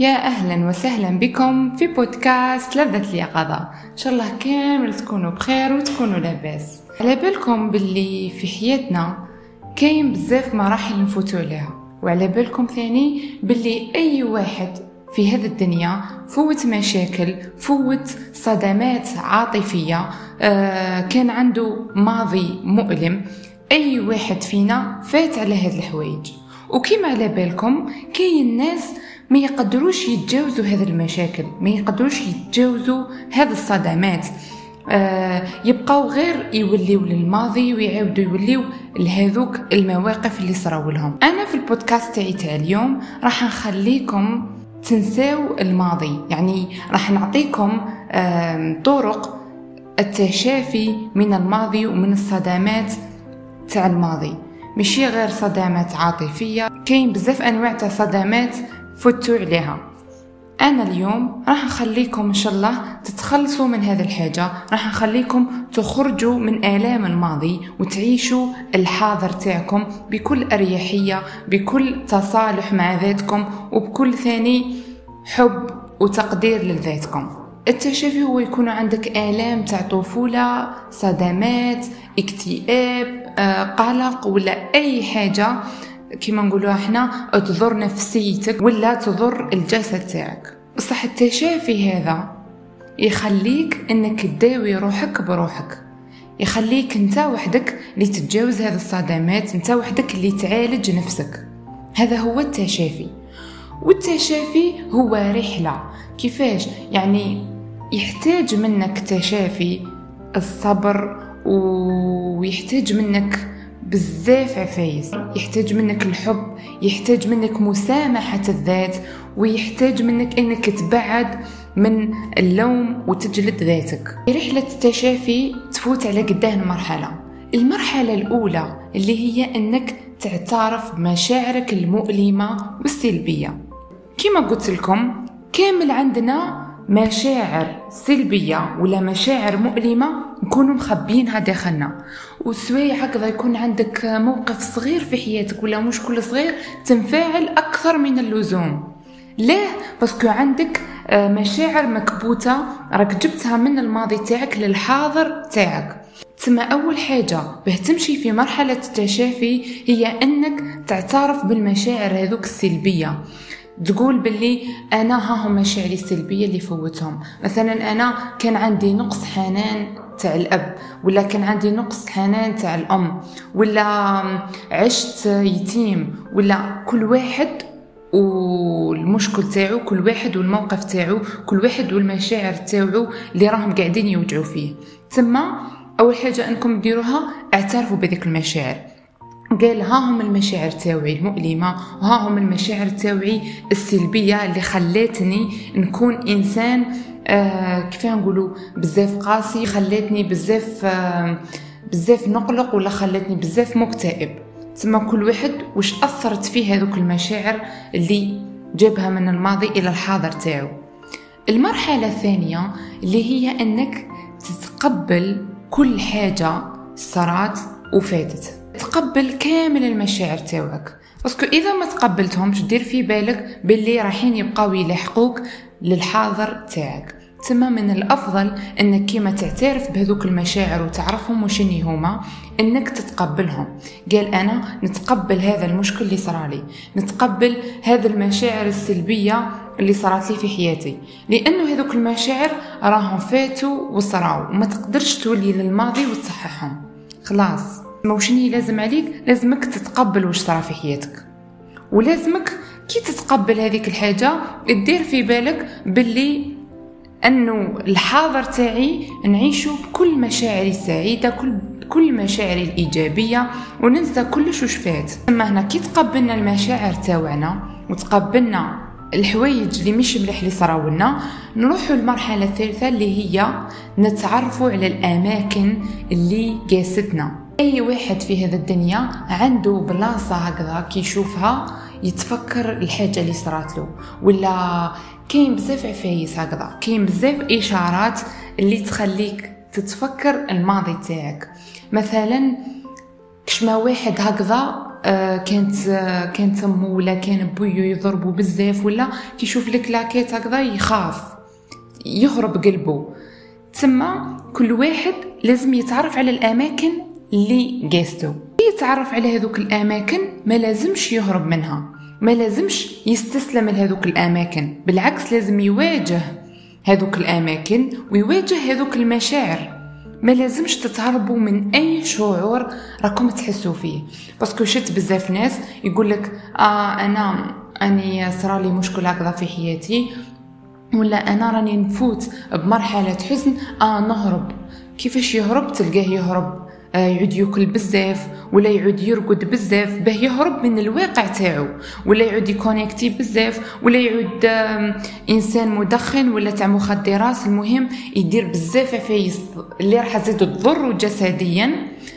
يا أهلا وسهلا بكم في بودكاست لذة اليقظة. إن شاء الله كامل تكونوا بخير وتكونوا لاباس. على بالكم باللي في حياتنا كاين بزاف مراحل نفوتو عليها وعلى بالكم ثاني باللي أي واحد في هذه الدنيا فوت مشاكل فوت صدمات عاطفية آه كان عنده ماضي مؤلم أي واحد فينا فات على هذه الحوايج. وكيما على بالكم كاين ناس ما يقدروش يتجاوزوا هذه المشاكل ما يقدروش يتجاوزوا هذه الصدمات. آه يبقاو غير يوليو للماضي ويعاودوا يوليو لهذوك المواقف اللي صراو لهم. أنا في البودكاست تاعي تاع اليوم راح نخليكم تنساو الماضي. يعني راح نعطيكم آه طرق التشافي من الماضي ومن الصدمات تاع الماضي. ماشي غير صدمات عاطفية كاين بزاف أنواع تاع صدمات فتوا عليها أنا اليوم راح نخليكم إن شاء الله تتخلصوا من هذه الحاجة راح نخليكم تخرجوا من آلام الماضي وتعيشوا الحاضر تاعكم بكل أريحية بكل تصالح مع ذاتكم وبكل ثاني حب وتقدير لذاتكم. التشافي هو يكون عندك آلام تاع طفولة صدمات اكتئاب آه، قلق ولا أي حاجة كما نقولوا إحنا تضر نفسيتك ولا تضر الجسد تاعك. بصح التشافي هذا يخليك إنك تداوي روحك بروحك. يخليك أنت وحدك اللي تتجاوز هذه الصدمات أنت وحدك اللي تعالج نفسك. هذا هو التشافي والتشافي هو رحلة. كيفاش؟ يعني يحتاج منك تشافي الصبر ويحتاج منك بزاف عفايس يحتاج منك الحب يحتاج منك مسامحة الذات ويحتاج منك إنك تبعد من اللوم وتجلد ذاتك. رحلة التشافي تفوت على قداه مرحلة المرحلة الأولى اللي هي أنك تعترف بمشاعرك المؤلمة والسلبية. كما قلت لكم كامل عندنا مشاعر سلبية ولا مشاعر مؤلمة نكونوا مخبيينها داخلنا وسواي هكذا يكون عندك موقف صغير في حياتك ولا مشكل صغير تنفعل أكثر من اللزوم. ليه؟ باسكو عندك آه، مشاعر مكبوتة راك جبتها من الماضي تاعك للحاضر تاعك. تسمى أول حاجة به تمشي في مرحلة التشافي هي أنك تعترف بالمشاعر هذوك السلبية. تقول باللي أنا ها هم مشاعري السلبية اللي فوتهم. مثلا أنا كان عندي نقص حنان تاع الأب ولا كان عندي نقص حنان تاع الأم ولا عشت يتيم ولا كل واحد والمشكل تاعو كل واحد والموقف تاعو كل واحد والمشاعر تاعو اللي راهم قاعدين يوجعوا فيه. ثم أول حاجة أنكم ديروها اعترفوا بذيك المشاعر. قال ها هم المشاعر تاوعي المؤلمة وها هم المشاعر تاوعي السلبية اللي خلاتني نكون إنسان آه كيف نقولوا بزاف قاسي خلاتني بزاف آه بزاف نقلق ولا خلاتني بزاف مكتئب. تسمى كل واحد وش أثرت فيه هذوك المشاعر اللي جابها من الماضي إلى الحاضر تاعو. المرحلة الثانية اللي هي أنك تتقبل كل حاجة صارت وفاتت. تقبل كامل المشاعر تاوعك. parce que إذا ما تقبلتهمش دير في بالك باللي رايحين يبقاو يلاحقوك للحاضر تاعك. تما من الأفضل إنك كيما تعترف بهذوك المشاعر وتعرفهم وشني هما إنك تتقبلهم. قال أنا نتقبل هذا المشكل اللي صرالي نتقبل هذا المشاعر السلبية اللي صارت لي في حياتي. لأنه هذوك المشاعر راهم فاتوا وصراو. وما تقدرش تولي للماضي وتصححهم. خلاص. موشني لازم عليك؟ لازمك تتقبل واش صرا في حياتك. ولازمك كي تتقبل هذيك الحاجة دير في بالك باللي أنه الحاضر تاعي نعيشه بكل مشاعري السعيدة كل كل مشاعري الإيجابية وننسى كلش وش فات. أما هنا كي تقبلنا المشاعر تاوعنا وتقبلنا الحوايج اللي مش مليح اللي صراولنا نروحوا للمرحلة الثالثة اللي هي نتعرفوا على الأماكن اللي قاستنا. أي واحد في هذا الدنيا عنده بلاصة هكذا كي يشوفها يتفكر الحاجة اللي صرات له. ولا كاين بزاف عفايس هكذا كاين بزاف إشارات اللي تخليك تتفكر الماضي تاعك. مثلا كشما واحد هكذا آه كانت آه كانت امو ولا كان بويو يضربو بزاف ولا كيشوف لك لاكيت هكذا يخاف يهرب قلبه تما كل واحد لازم يتعرف على الأماكن اللي قاستو يتعرف على هذوك الأماكن ما لازمش يهرب منها. ما لازمش يستسلم لهذوك الأماكن. بالعكس لازم يواجه هذوك الأماكن ويواجه هذوك المشاعر. ما لازمش تتهربوا من أي شعور راكم تحسوا فيه. باسكو شت بزاف ناس يقول لك آه أنا أني صرالي مشكل هكذا في حياتي. ولا أنا راني نفوت بمرحلة حزن آه نهرب. كيفاش يهرب؟ تلقاه يهرب. يعود ياكل بزاف ولا يعود يرقد بزاف باه يهرب من الواقع تاعو. ولا يعود يكونيكتي بزاف ولا يعود إنسان مدخن ولا تاع مخدرات. المهم يدير بزاف عفايس اللي راح تزيد تضر جسديا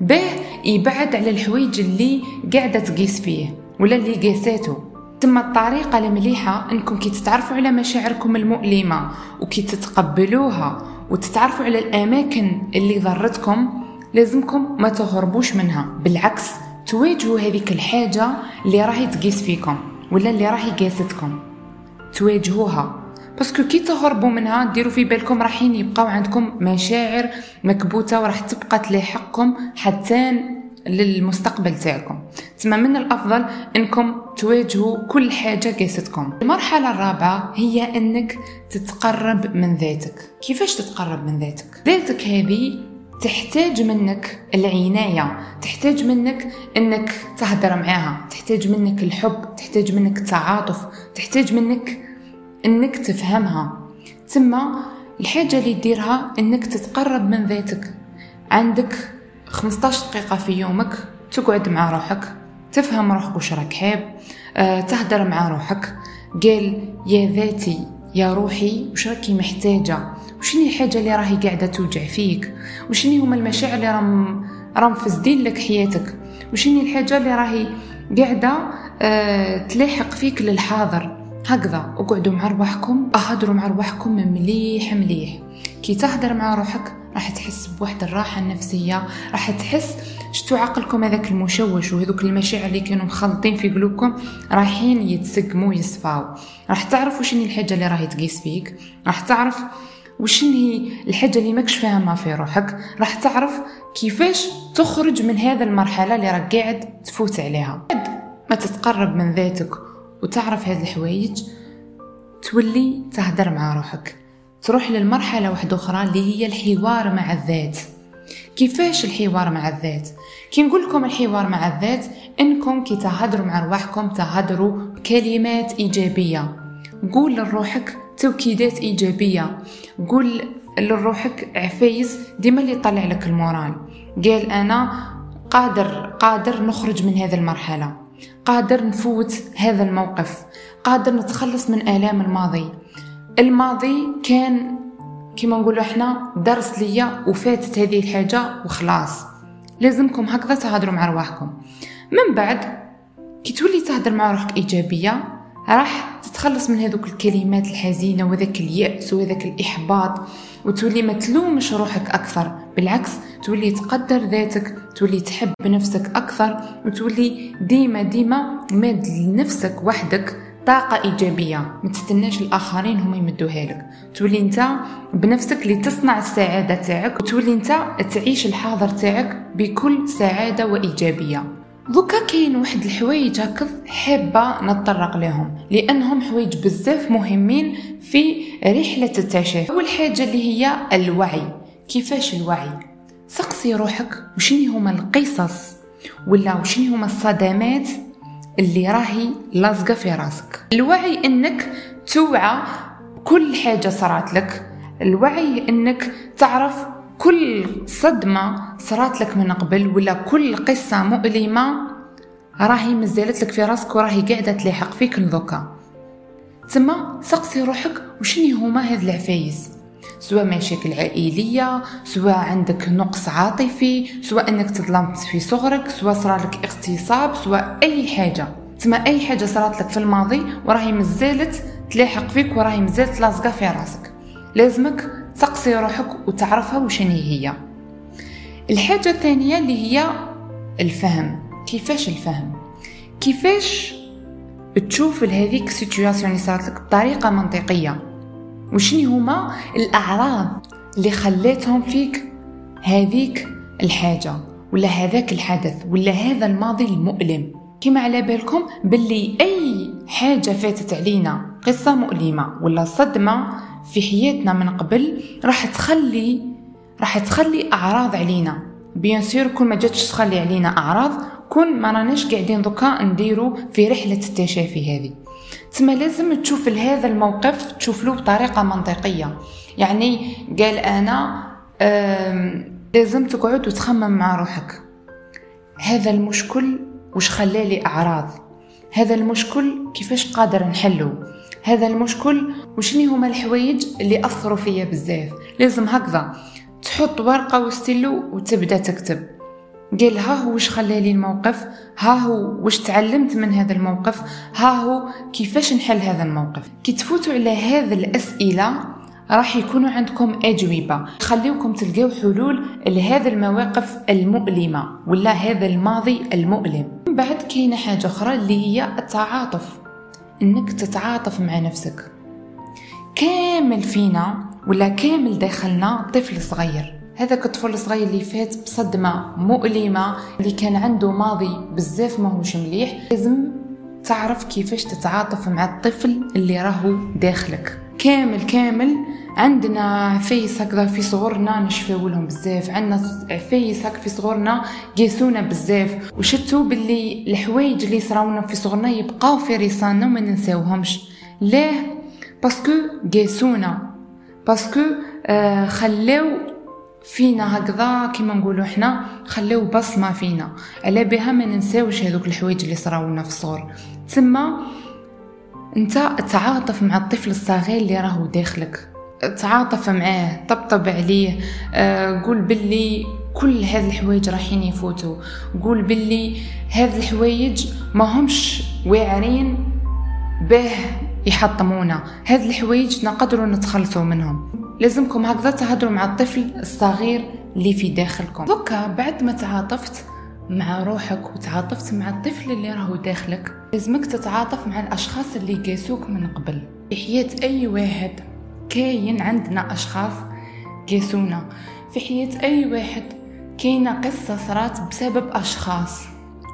باه يبعد على الحوايج اللي قاعدة تقيس فيه ولا اللي قاساتو. ثم الطريقة المليحة إنكم كي تتعرفوا على مشاعركم المؤلمة وكي تتقبلوها وتتعرفوا على الأماكن اللي ضرتكم لازمكم ما تهربوش منها. بالعكس تواجهوا هذيك الحاجة اللي راهي تقيس فيكم ولا اللي راهي قاستكم. تواجهوها. باسكو كي تهربوا منها ديروا في بالكم راحين يبقاو عندكم مشاعر مكبوتة وراح تبقى تلاحقكم حتى للمستقبل تاعكم. تما من الأفضل إنكم تواجهوا كل حاجة قاستكم. المرحلة الرابعة هي إنك تتقرب من ذاتك. كيفاش تتقرب من ذاتك؟ ذاتك هذه تحتاج منك العناية تحتاج منك إنك تهدر معاها تحتاج منك الحب تحتاج منك التعاطف تحتاج منك إنك تفهمها. ثم الحاجة اللي ديرها إنك تتقرب من ذاتك. عندك 15 دقيقة في يومك تقعد مع روحك تفهم روحك وش راك حاب أه تهدر مع روحك. قال يا ذاتي يا روحي وش راكي محتاجة؟ وشني الحاجة اللي راهي قاعدة توجع فيك؟ وشني هما المشاعر اللي راهم راهم فاسدين لك حياتك؟ وشني الحاجة اللي راهي قاعدة أه تلاحق فيك للحاضر؟ هكذا اقعدوا مع رواحكم اهدروا مع رواحكم مليح مليح. كي تهدر مع روحك راح تحس بواحد الراحة النفسية راح تحس شتو عقلكم هذاك المشوش وهذوك المشاعر اللي كانوا مخلطين في قلوبكم رايحين يتسقموا يصفاو راح تعرف وشني الحاجة اللي راهي تقيس فيك؟ راح تعرف وشن هي الحاجة اللي ماكش فاهمها في روحك؟ راح تعرف كيفاش تخرج من هذا المرحلة اللي راك قاعد تفوت عليها. ما تتقرب من ذاتك وتعرف هذه الحوايج تولي تهدر مع روحك. تروح للمرحلة واحدة أخرى اللي هي الحوار مع الذات. كيفاش الحوار مع الذات؟ كي نقول لكم الحوار مع الذات إنكم كي تهدروا مع رواحكم تهدروا بكلمات إيجابية. قول لروحك توكيدات إيجابية. قول لروحك عفايز ديما اللي يطلع لك المورال. قال أنا قادر قادر نخرج من هذه المرحلة. قادر نفوت هذا الموقف. قادر نتخلص من آلام الماضي. الماضي كان كما نقولوا إحنا درس ليا وفاتت هذه الحاجة وخلاص. لازمكم هكذا تهضروا مع رواحكم. من بعد كي تولي تهضر مع روحك إيجابية راح تتخلص من هذوك الكلمات الحزينة وذاك اليأس وذاك الإحباط وتولي ما تلومش روحك أكثر. بالعكس تولي تقدر ذاتك تولي تحب نفسك أكثر وتولي ديما ديما ماد لنفسك وحدك طاقة إيجابية. ما تستناش الآخرين هم يمدوها لك. تولي أنت بنفسك اللي تصنع السعادة تاعك وتولي أنت تعيش الحاضر تاعك بكل سعادة وإيجابية. دوكا كاين واحد الحوايج هكذا حابة نتطرق لهم لأنهم حوايج بزاف مهمين في رحلة التعشاف أول حاجة اللي هي الوعي كيفاش الوعي؟ سقسي روحك وشني هما القصص ولا وشني هما الصدمات اللي راهي لازقة في راسك. الوعي إنك توعى كل حاجة صارت لك. الوعي إنك تعرف كل صدمة صارت لك من قبل ولا كل قصة مؤلمة راهي مازالت لك في راسك وراهي قاعدة تلاحق فيك لذوكا تما سقسي روحك وشني هما هاد العفايس؟ سواء مشاكل عائلية سواء عندك نقص عاطفي سواء إنك تظلمت في صغرك سواء صرالك اغتصاب سواء أي حاجة. تما أي حاجة صارت لك في الماضي وراهي مازالت تلاحق فيك وراهي مازالت لازقة في راسك. لازمك تقصي روحك وتعرفها وشني هي. الحاجة الثانية اللي هي الفهم. كيفاش الفهم؟ كيفاش تشوف لهذيك السيتوياسيون اللي صارت لك بطريقة منطقية؟ وشني هما الأعراض اللي خليتهم فيك هذيك الحاجة؟ ولا هذاك الحدث؟ ولا هذا الماضي المؤلم؟ كما على بالكم باللي أي حاجة فاتت علينا قصة مؤلمة ولا صدمة في حياتنا من قبل راح تخلي راح تخلي أعراض علينا. بيان سور كل ما جاتش تخلي علينا أعراض كون ما راناش قاعدين دوكا نديرو في رحلة التشافي هذه. تما لازم تشوف لهذا الموقف تشوف له بطريقة منطقية. يعني قال أنا لازم تقعد وتخمم مع روحك. هذا المشكل وش خلالي أعراض؟ هذا المشكل كيفاش قادر نحلو؟ هذا المشكل وشني هما الحوايج اللي أثروا فيا بزاف؟ لازم هكذا. تحط ورقة وستيلو وتبدأ تكتب. قال ها هو وش خلالي الموقف؟ ها هو وش تعلمت من هذا الموقف؟ ها هو كيفاش نحل هذا الموقف؟ كي تفوتوا على هذه الأسئلة راح يكونوا عندكم أجوبة. خليوكم تلقاو حلول لهذه المواقف المؤلمة ولا هذا الماضي المؤلم. بعد كاينة حاجة أخرى اللي هي التعاطف. إنك تتعاطف مع نفسك. كامل فينا ولا كامل داخلنا طفل صغير. هذاك الطفل الصغير اللي فات بصدمة مؤلمة اللي كان عنده ماضي بزاف ماهوش مليح. لازم تعرف كيفاش تتعاطف مع الطفل اللي راهو داخلك. كامل كامل. عندنا عفايس هكذا في صغرنا نشفاو لهم بزاف. عندنا عفايس هكا في صغرنا قيسونا بزاف. وشتو باللي الحوايج اللي صراونا في صغرنا يبقاو في رصاننا وما ننساوهمش. ليه؟ parce que قيسونا parce que آه خلاو فينا هكذا كيما نقولوا حنا خلاو بصمة فينا. على بها ما ننساوش هذوك الحوايج اللي صراونا في الصغر. تما أنت تعاطف مع الطفل الصغير اللي راهو داخلك. تعاطف معاه طبطب عليه آه قول باللي كل هذه الحوايج رايحين يفوتوا قول باللي هذه الحوايج ما همش واعرين به يحطمونا. هذه الحوايج نقدروا نتخلصوا منهم. لازمكم هكذا تهضروا مع الطفل الصغير اللي في داخلكم. دوكا بعد ما تعاطفت مع روحك وتعاطفت مع الطفل اللي راهو داخلك لازمك تتعاطف مع الأشخاص اللي قاسوك من قبل. في حياة أي واحد كاين عندنا أشخاص قاسونا. في حياة أي واحد كاينة قصة صرات بسبب أشخاص.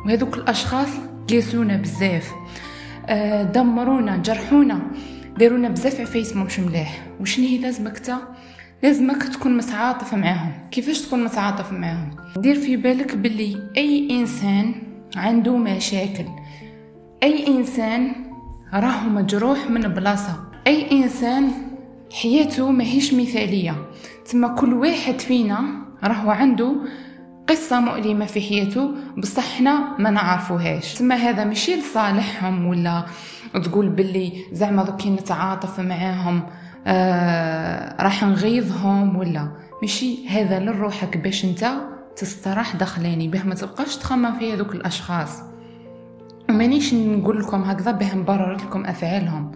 وهذوك الأشخاص قاسونا بزاف. دمرونا جرحونا. دارونا بزاف عفايس مش ملاح وشنو هي لازمك تا لازمك تكون متعاطف معاهم. كيفاش تكون متعاطف معاهم؟ دير في بالك باللي أي إنسان عنده مشاكل. أي إنسان راهو مجروح من بلاصة. أي إنسان حياته ماهيش مثالية. تما كل واحد فينا راهو عنده قصة مؤلمة في حياته بصح حنا ما نعرفوهاش. تما هذا ماشي لصالحهم ولا تقول باللي زعما دوكي نتعاطف معاهم آه راح نغيظهم ولا؟ ماشي هذا لروحك باش انت تستراح داخلاني به ما تبقاش تخمم في هذوك الأشخاص. ومانيش نقول لكم هكذا به نبرر لكم أفعالهم.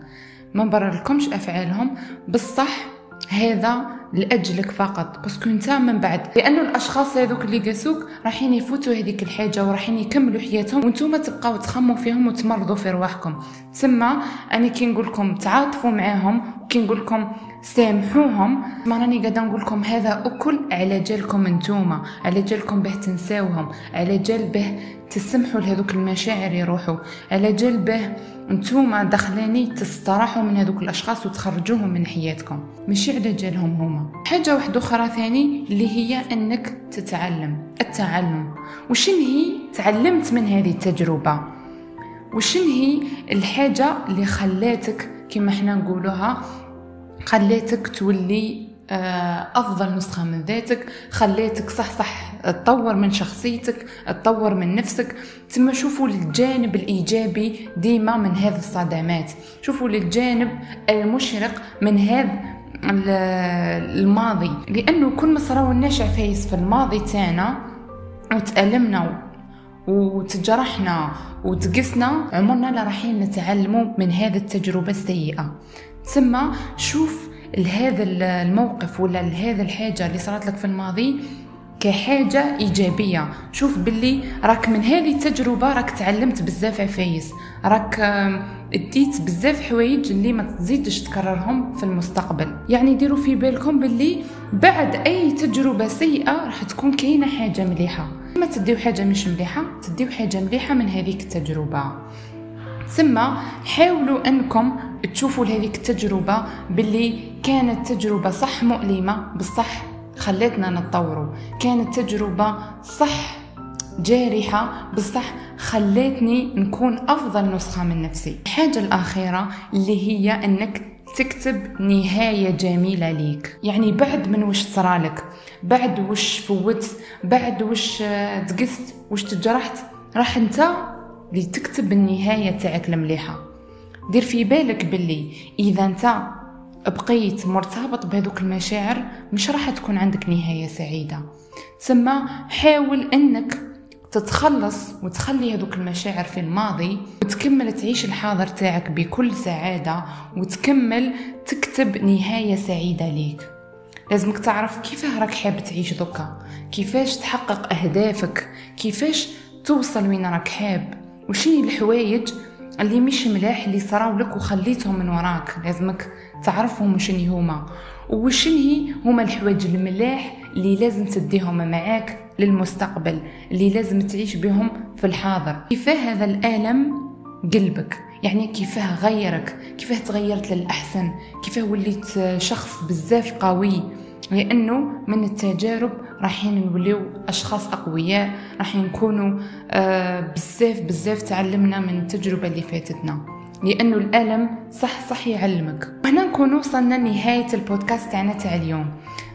ما نبرر لكمش أفعالهم. بصح هذا لأجلك فقط. باسكو انت من بعد. لأنه الأشخاص هذوك اللي قاسوك رايحين يفوتوا هذيك الحاجة ورايحين يكملوا حياتهم وأنتم تبقاو تخموا فيهم وتمرضوا في رواحكم. تسمى أنا كي نقول لكم تعاطفوا معاهم وكي نقول لكم سامحوهم. ما راني قاعدة نقول لكم هذا أكل على جالكم انتوما على جالكم به تنساوهم على جال به تسمحوا لهذوك المشاعر يروحوا على جال به نتوما دخلاني تستراحوا من هذوك الأشخاص وتخرجوهم من حياتكم. ماشي على جالهم هما. حاجة واحدة أخرى ثاني اللي هي أنك تتعلم التعلم. وشن هي؟ تعلمت من هذه التجربة. وشن هي الحاجة اللي خلاتك كما إحنا نقولوها خلاتك تولي آه، أفضل نسخة من ذاتك خليتك صح صح تطور من شخصيتك تطور من نفسك. ثم شوفوا الجانب الإيجابي ديما من هذه الصدمات. شوفوا للجانب المشرق من هذا الماضي. لأنه كل ما صراو فايس في الماضي تاعنا وتألمنا. وتجرحنا وتقسنا عمرنا لا رايحين نتعلموا من هذه التجربة السيئة. ثم شوف لهذا الموقف ولا لهذا الحاجة اللي صارت لك في الماضي كحاجة إيجابية. شوف باللي راك من هذه التجربة راك تعلمت بزاف عفايس. راك اديت بزاف حوايج اللي ما تزيدش تكررهم في المستقبل. يعني ديروا في بالكم باللي بعد أي تجربة سيئة راح تكون كاينة حاجة مليحة. تديو حاجة مش مليحة تديو حاجة مليحة من هذيك التجربة. ثم حاولوا أنكم تشوفوا لهذيك التجربة باللي كانت تجربة صح مؤلمة بصح خلتنا نتطوروا. كانت تجربة صح جارحة بصح خلتني نكون أفضل نسخة من نفسي. الحاجة الأخيرة اللي هي أنك تكتب نهاية جميلة ليك. يعني بعد من وش صرالك بعد وش فوت؟ بعد وش تقست؟ وش تجرحت؟ راح انت اللي تكتب النهاية تاعك المليحة. دير في بالك باللي إذا انت بقيت مرتبط بهذوك المشاعر مش راح تكون عندك نهاية سعيدة. ثم حاول إنك تتخلص وتخلي هذوك المشاعر في الماضي وتكمل تعيش الحاضر تاعك بكل سعادة وتكمل تكتب نهاية سعيدة ليك. لازمك تعرف كيفاه راك حاب تعيش دوكا كيفاش تحقق أهدافك كيفاش توصل وين راك حاب وشني الحوايج اللي مش ملاح اللي صراو لك وخليتهم من وراك. لازمك تعرفهم وشني هما وشني هما الحوايج الملاح اللي لازم تديهم معاك للمستقبل اللي لازم تعيش بهم في الحاضر. كيفاه هذا الألم قلبك؟ يعني كيفاه غيرك؟ كيفاه تغيرت للأحسن؟ كيفاه وليت شخص بزاف قوي؟ لأنه من التجارب رايحين نوليو أشخاص أقوياء راح نكونوا آه بزاف بزاف تعلمنا من التجربة اللي فاتتنا. لأنه الألم صح صح يعلمك وهنا نكون وصلنا لنهاية البودكاست تاعنا تاع اليوم.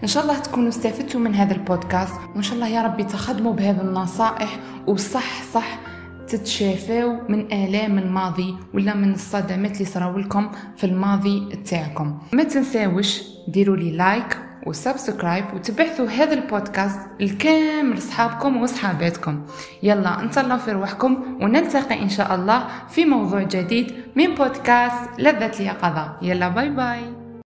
إن شاء الله تكونوا استفدتوا من هذا البودكاست وإن شاء الله يا ربي تخدموا بهذه النصائح وصح صح تتشافوا من آلام الماضي ولا من الصدمات اللي صراو لكم في الماضي تاعكم. ما تنساوش ديروا لي like و subscribe وتبعثوا هذا البودكاست لكامل صحابكم وصحاباتكم. يلا نتهلاو في روحكم ونلتقي إن شاء الله في موضوع جديد من بودكاست لذة اليقظة. يلا bye bye.